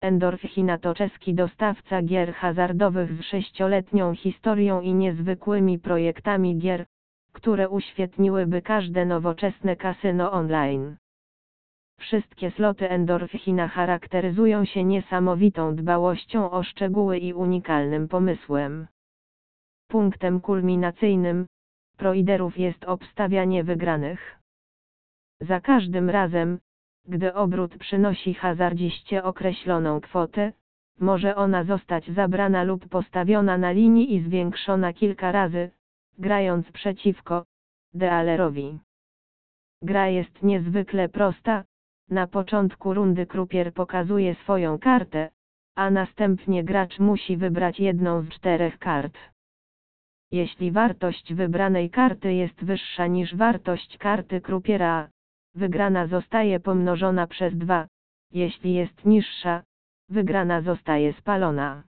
Endorfina to czeski dostawca gier hazardowych z sześcioletnią historią i niezwykłymi projektami gier, które uświetniłyby każde nowoczesne kasyno online. Wszystkie sloty Endorfina charakteryzują się niesamowitą dbałością o szczegóły i unikalnym pomysłem. Punktem kulminacyjnym proiderów jest obstawianie wygranych. Za każdym razem, gdy obrót przynosi hazardziście określoną kwotę, może ona zostać zabrana lub postawiona na linii i zwiększona kilka razy, grając przeciwko dealerowi. Gra jest niezwykle prosta. Na początku rundy krupier pokazuje swoją kartę, a następnie gracz musi wybrać jedną z czterech kart. Jeśli wartość wybranej karty jest wyższa niż wartość karty krupiera, wygrana zostaje pomnożona przez 2, jeśli jest niższa, wygrana zostaje spalona.